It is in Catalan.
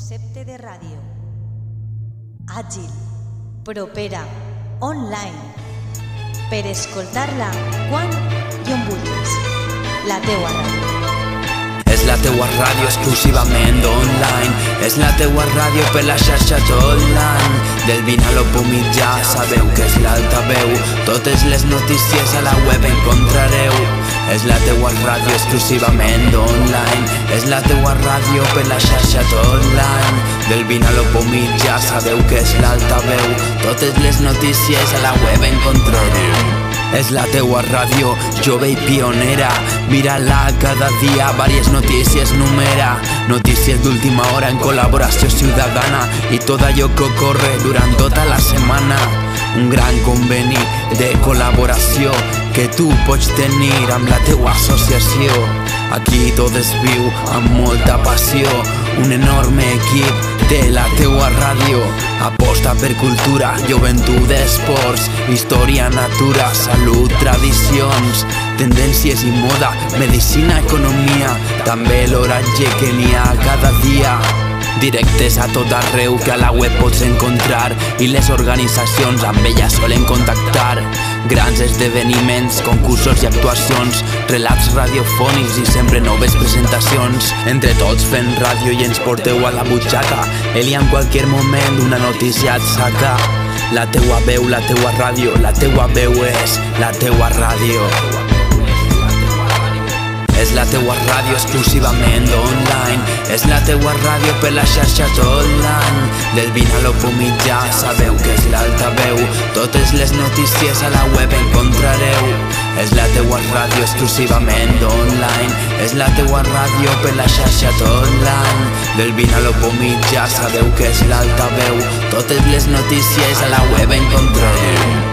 concepte de ràdio. Àgil, propera, online, per escoltar-la quan i on vulguis. La teua ràdio. És la teua ràdio exclusivament online És la teua ràdio per la xarxa tot l'any Del vint a l'opo mitjà sabeu que és l'altaveu Totes les notícies a la web encontrareu És la teua ràdio exclusivament online. És la teua ràdio per la xarxa tot l'any Del vint a l'opo mitjà sabeu que és l'altaveu. Totes les notícies a la web encontrareu és la teua ràdio, jove i pionera. Mira-la cada dia, vàries notícies numera. Notícies d'última hora en col·laboració ciutadana. I tot allò que ocorre durant tota la setmana Un gran conveni de col·laboració que tu pots tenir amb la teua associació. Aquí tot es viu amb molta passió. Un enorme equip de la teua ràdio. Aposta per cultura, joventut, esports Història, natura, salut, tradicions Tendències i moda, medicina, economia. També l'oratge que n'hi ha cada dia Directes a tot arreu que a la web pots encontrar i les organitzacions amb ella solen contactar. Grans esdeveniments, concursos i actuacions, relats radiofònics i sempre noves presentacions. Entre tots fent ràdio i ens porteu a la butxaca. Eli en qualsevol moment una notícia et saca. La teua veu, la teua ràdio, la teua veu és la teua ràdio. És la teua ràdio exclusivament online. És la teua ràdio per la xarxa tot l'any Del vint a mitjà sabeu que és l'altaveu. Totes les notícies a la web encontrareu. És la teua ràdio exclusivament online. És la teua ràdio per la xarxa tot l'any Del vint a mitjà sabeu que és l'altaveu. Totes les notícies a la web encontrareu